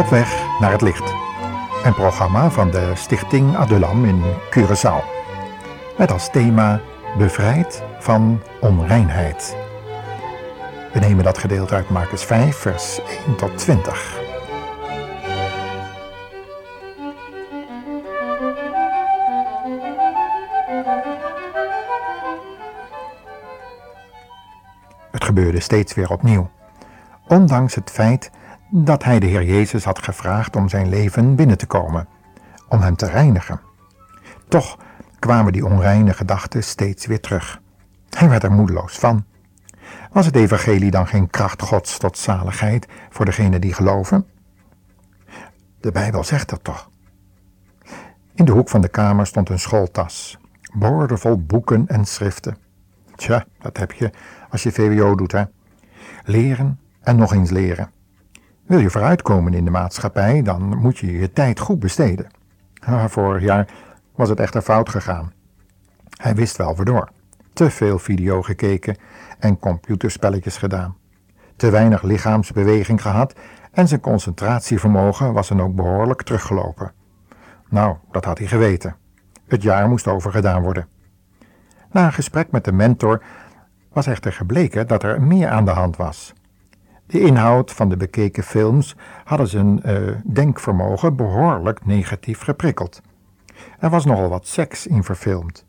Op weg naar het licht. Een programma van de Stichting Adulam in Curaçao. Met als thema Bevrijd van onreinheid. We nemen dat gedeelte uit Marcus 5, vers 1 tot 20. Het gebeurde steeds weer opnieuw. Ondanks het feit dat hij de Heer Jezus had gevraagd om zijn leven binnen te komen, om hem te reinigen. Toch kwamen die onreine gedachten steeds weer terug. Hij werd er moedeloos van. Was het evangelie dan geen kracht Gods tot zaligheid voor degenen die geloven? De Bijbel zegt dat toch. In de hoek van de kamer stond een schooltas, boordevol boeken en schriften. Tja, dat heb je als je VWO doet, hè. Leren en nog eens leren. Wil je vooruitkomen in de maatschappij, dan moet je je tijd goed besteden. vorig jaar was het echter fout gegaan. Hij wist wel waardoor. Te veel video gekeken en computerspelletjes gedaan. Te weinig lichaamsbeweging gehad en zijn concentratievermogen was dan ook behoorlijk teruggelopen. Nou, dat had hij geweten. Het jaar moest overgedaan worden. Na een gesprek met de mentor was echter gebleken dat er meer aan de hand was. De inhoud van de bekeken films hadden zijn uh, denkvermogen behoorlijk negatief geprikkeld. Er was nogal wat seks in verfilmd.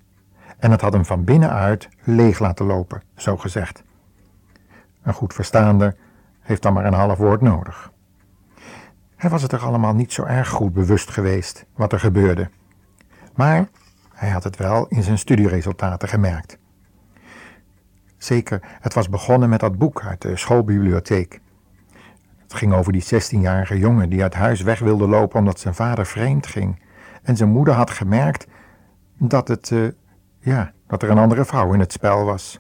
En het had hem van binnenuit leeg laten lopen, zo gezegd. Een goed verstaander heeft dan maar een half woord nodig. Hij was het er allemaal niet zo erg goed bewust geweest wat er gebeurde. Maar hij had het wel in zijn studieresultaten gemerkt. Zeker, het was begonnen met dat boek uit de schoolbibliotheek. Het ging over die 16-jarige jongen die uit huis weg wilde lopen omdat zijn vader vreemd ging. En zijn moeder had gemerkt dat, het, uh, ja, dat er een andere vrouw in het spel was.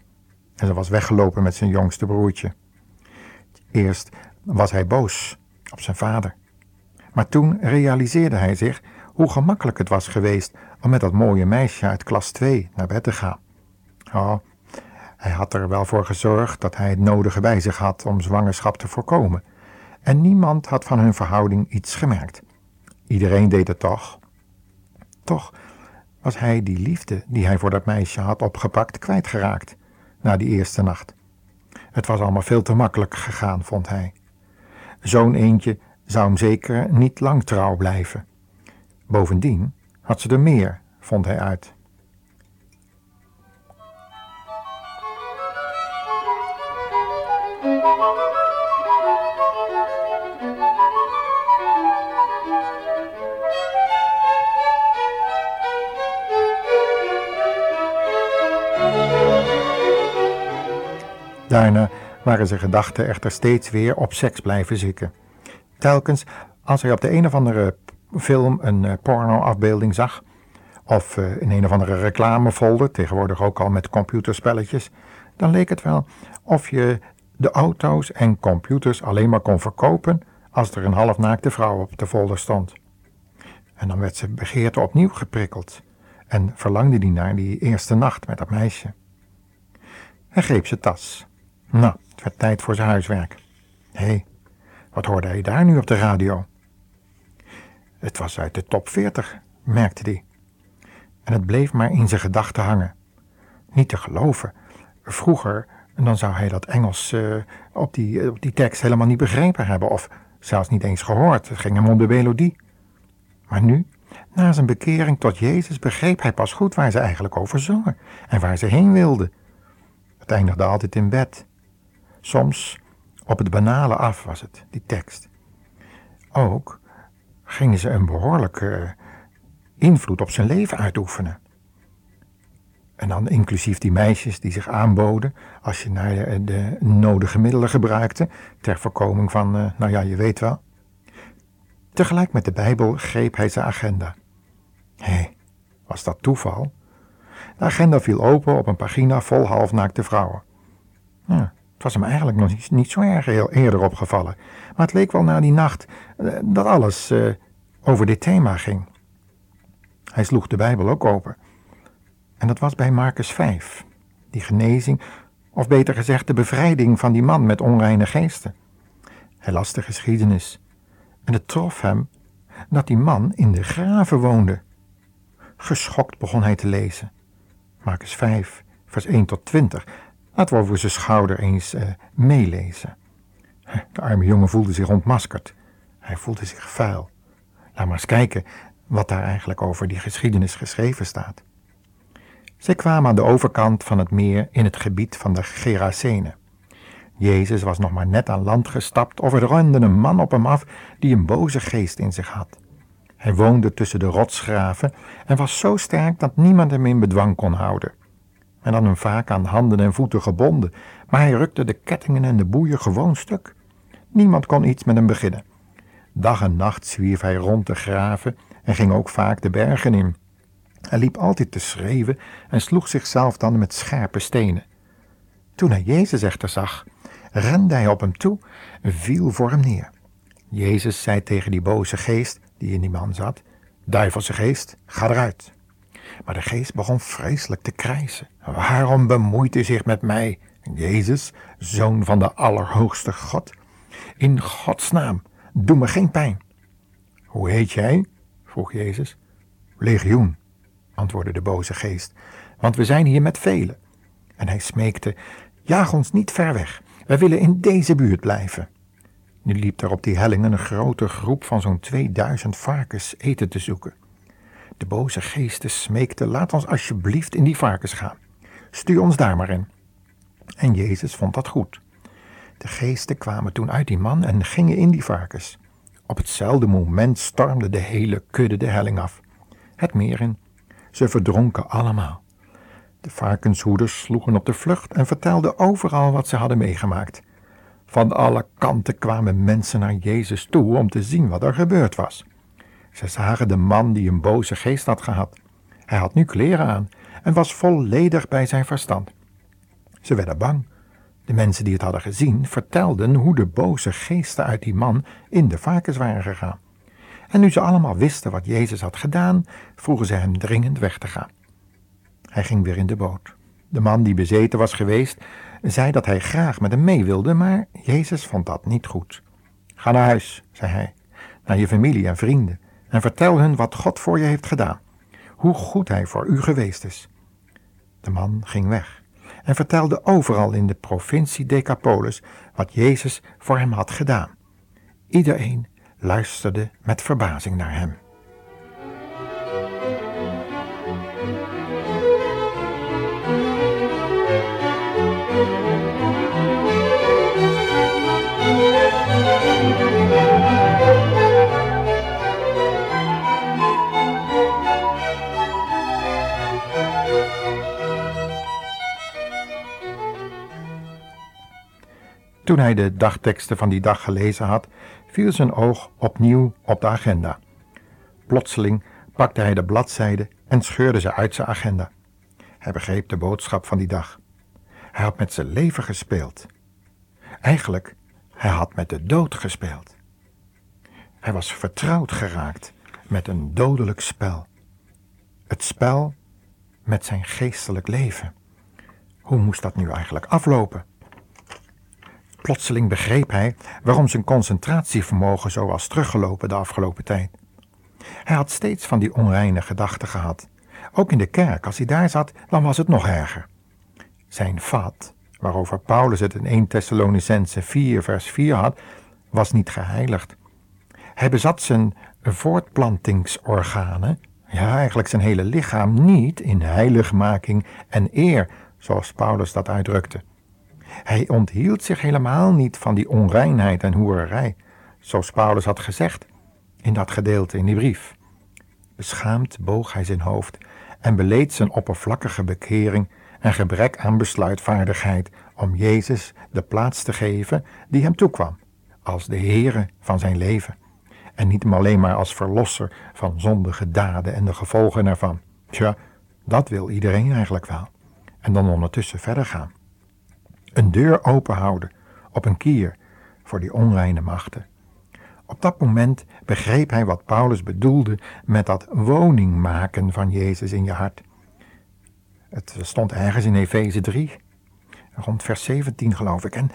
En ze was weggelopen met zijn jongste broertje. Eerst was hij boos op zijn vader. Maar toen realiseerde hij zich hoe gemakkelijk het was geweest om met dat mooie meisje uit klas 2 naar bed te gaan. Oh, hij had er wel voor gezorgd dat hij het nodige bij zich had om zwangerschap te voorkomen. En niemand had van hun verhouding iets gemerkt. Iedereen deed het toch. Toch was hij die liefde die hij voor dat meisje had opgepakt kwijtgeraakt na die eerste nacht. Het was allemaal veel te makkelijk gegaan, vond hij. Zo'n eentje zou hem zeker niet lang trouw blijven. Bovendien had ze er meer, vond hij uit. Daarna waren zijn gedachten echter steeds weer op seks blijven zikken. Telkens als hij op de een of andere film een uh, pornoafbeelding zag, of uh, in een of andere reclamefolder, tegenwoordig ook al met computerspelletjes, dan leek het wel of je de auto's en computers alleen maar kon verkopen als er een halfnaakte vrouw op de folder stond. En dan werd ze begeerte opnieuw geprikkeld en verlangde die naar die eerste nacht met dat meisje. Hij greep zijn tas. Nou, het werd tijd voor zijn huiswerk. Hé, hey, wat hoorde hij daar nu op de radio? Het was uit de top 40, merkte hij. En het bleef maar in zijn gedachten hangen. Niet te geloven. Vroeger, dan zou hij dat Engels uh, op, die, op die tekst helemaal niet begrepen hebben, of zelfs niet eens gehoord. Het ging hem om de melodie. Maar nu, na zijn bekering tot Jezus, begreep hij pas goed waar ze eigenlijk over zongen en waar ze heen wilden. Het eindigde altijd in bed. Soms op het banale af was het, die tekst. Ook gingen ze een behoorlijke invloed op zijn leven uitoefenen. En dan inclusief die meisjes die zich aanboden als je naar de, nodige middelen gebruikte ter voorkoming van, uh, nou ja, je weet wel. Tegelijk met de Bijbel greep hij zijn agenda. Hé, was dat toeval? De agenda viel open op een pagina vol halfnaakte vrouwen. Het was hem eigenlijk nog niet, zo erg heel eerder opgevallen. Maar het leek wel na die nacht uh, dat alles uh, over dit thema ging. Hij sloeg de Bijbel ook open. En dat was bij Marcus 5. Die genezing, of beter gezegd de bevrijding van die man met onreine geesten. Hij las de geschiedenis. En het trof hem dat die man in de graven woonde. Geschokt begon hij te lezen. Marcus 5, vers 1 tot 20. Laten we over zijn schouder eens uh, meelezen. De arme jongen voelde zich ontmaskerd. Hij voelde zich vuil. Laat maar eens kijken wat daar eigenlijk over die geschiedenis geschreven staat. Zij kwamen aan de overkant van het meer in het gebied van de Gerasenen. Jezus was nog maar net aan land gestapt of er rende een man op hem af die een boze geest in zich had. Hij woonde tussen de rotsgraven en was zo sterk dat niemand hem in bedwang kon houden. Men had hem vaak aan handen en voeten gebonden, maar hij rukte de kettingen en de boeien gewoon stuk. Niemand kon iets met hem beginnen. Dag en nacht zwierf hij rond de graven en ging ook vaak de bergen in. Hij liep altijd te schreeuwen en sloeg zichzelf dan met scherpe stenen. Toen hij Jezus echter zag, rende hij op hem toe en viel voor hem neer. Jezus zei tegen die boze geest die in die man zat: Duivelse geest, ga eruit. Maar de geest begon vreselijk te krijsen. Waarom bemoeit u zich met mij, Jezus, zoon van de Allerhoogste God? In Gods naam, doe me geen pijn. Hoe heet jij? vroeg Jezus. Legioen, antwoordde de boze geest, want we zijn hier met velen. En hij smeekte: Jaag ons niet ver weg, wij willen in deze buurt blijven. Nu liep er op die hellingen een grote groep van zo'n 2000 varkens eten te zoeken. De boze geesten smeekten: Laat ons alsjeblieft in die varkens gaan. Stuur ons daar maar in. En Jezus vond dat goed. De geesten kwamen toen uit die man en gingen in die varkens. Op hetzelfde moment stormde de hele kudde de helling af. Het meer in. Ze verdronken allemaal. De varkenshoeders sloegen op de vlucht en vertelden overal wat ze hadden meegemaakt. Van alle kanten kwamen mensen naar Jezus toe om te zien wat er gebeurd was. Ze zagen de man die een boze geest had gehad. Hij had nu kleren aan en was volledig bij zijn verstand. Ze werden bang. De mensen die het hadden gezien vertelden hoe de boze geesten uit die man in de varkens waren gegaan. En nu ze allemaal wisten wat Jezus had gedaan, vroegen ze hem dringend weg te gaan. Hij ging weer in de boot. De man die bezeten was geweest, zei dat hij graag met hem mee wilde, maar Jezus vond dat niet goed. Ga naar huis, zei hij, naar je familie en vrienden, en vertel hun wat God voor je heeft gedaan, hoe goed hij voor u geweest is. De man ging weg en vertelde overal in de provincie Decapolis wat Jezus voor hem had gedaan. Iedereen luisterde met verbazing naar hem. Toen hij de dagteksten van die dag gelezen had, viel zijn oog opnieuw op de agenda. Plotseling pakte hij de bladzijde en scheurde ze uit zijn agenda. Hij begreep de boodschap van die dag. Hij had met zijn leven gespeeld. Eigenlijk, hij had met de dood gespeeld. Hij was vertrouwd geraakt met een dodelijk spel. Het spel met zijn geestelijk leven. Hoe moest dat nu eigenlijk aflopen? Plotseling begreep hij waarom zijn concentratievermogen zo was teruggelopen de afgelopen tijd. Hij had steeds van die onreine gedachten gehad. Ook in de kerk, als hij daar zat, dan was het nog erger. Zijn vat, waarover Paulus het in 1 Thessalonicense 4 vers 4 had, was niet geheiligd. Hij bezat zijn voortplantingsorganen, ja eigenlijk zijn hele lichaam, niet in heiligmaking en eer, zoals Paulus dat uitdrukte. Hij onthield zich helemaal niet van die onreinheid en hoererij, zoals Paulus had gezegd in dat gedeelte in die brief. Beschaamd boog hij zijn hoofd en beleed zijn oppervlakkige bekering en gebrek aan besluitvaardigheid om Jezus de plaats te geven die hem toekwam, als de Heere van zijn leven, en niet alleen maar als verlosser van zondige daden en de gevolgen ervan. Tja, dat wil iedereen eigenlijk wel. En dan ondertussen verder gaan. Een deur openhouden op een kier voor die onreine machten. Op dat moment begreep hij wat Paulus bedoelde met dat woning maken van Jezus in je hart. Het stond ergens in Efeze 3, rond vers 17 geloof ik. En,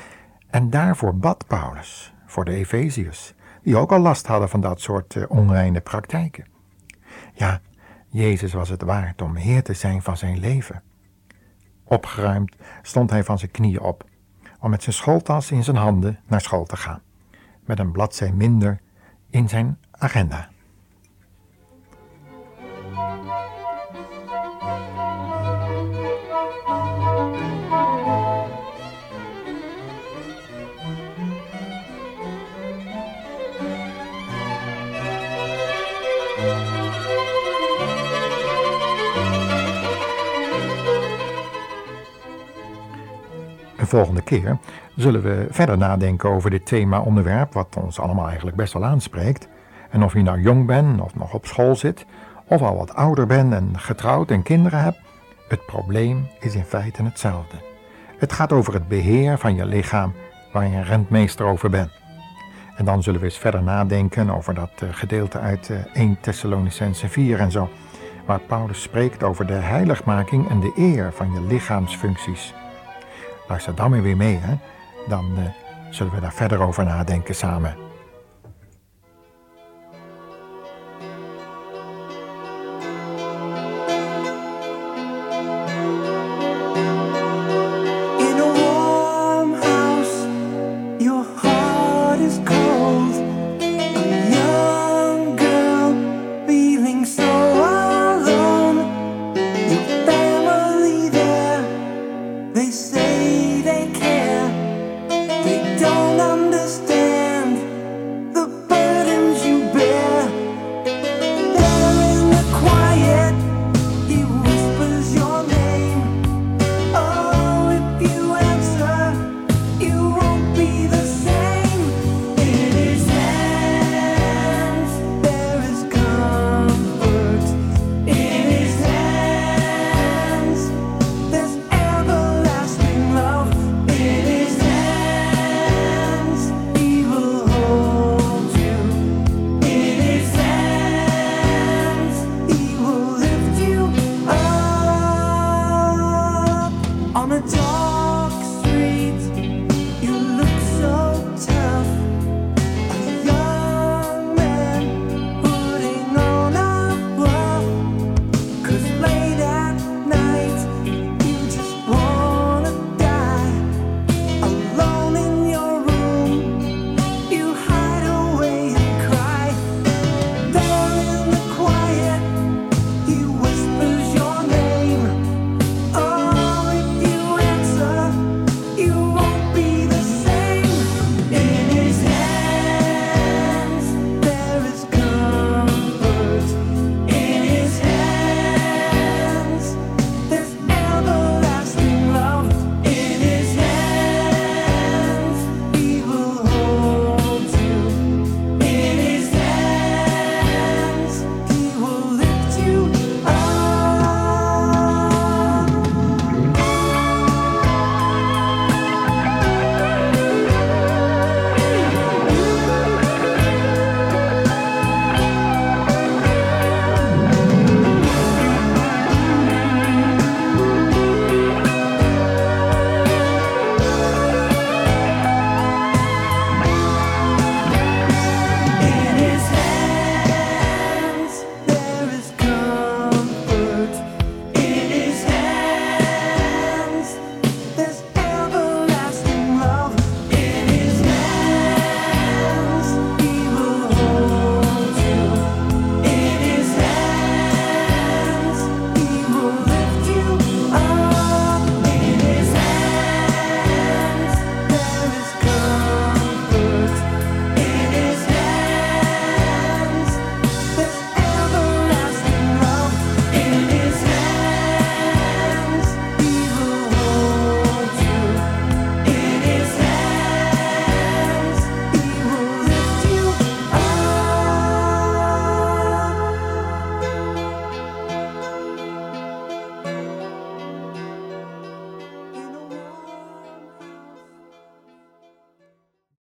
en daarvoor bad Paulus voor de Efeziërs, die ook al last hadden van dat soort uh, onreine praktijken. Ja, Jezus was het waard om Heer te zijn van zijn leven. Opgeruimd stond hij van zijn knieën op, om met zijn schooltas in zijn handen naar school te gaan, met een bladzij minder in zijn agenda. De volgende keer zullen we verder nadenken over dit thema-onderwerp, wat ons allemaal eigenlijk best wel aanspreekt. En of je nou jong bent of nog op school zit, of al wat ouder bent en getrouwd en kinderen hebt, het probleem is in feite hetzelfde. Het gaat over het beheer van je lichaam waar je een rentmeester over bent. En dan zullen we eens verder nadenken over dat eh, gedeelte uit 1 eh, Thessalonicense 4 en zo, waar Paulus spreekt over de heiligmaking en de eer van je lichaamsfuncties. Luister dan weer mee, hè? dan uh, zullen we daar verder over nadenken samen.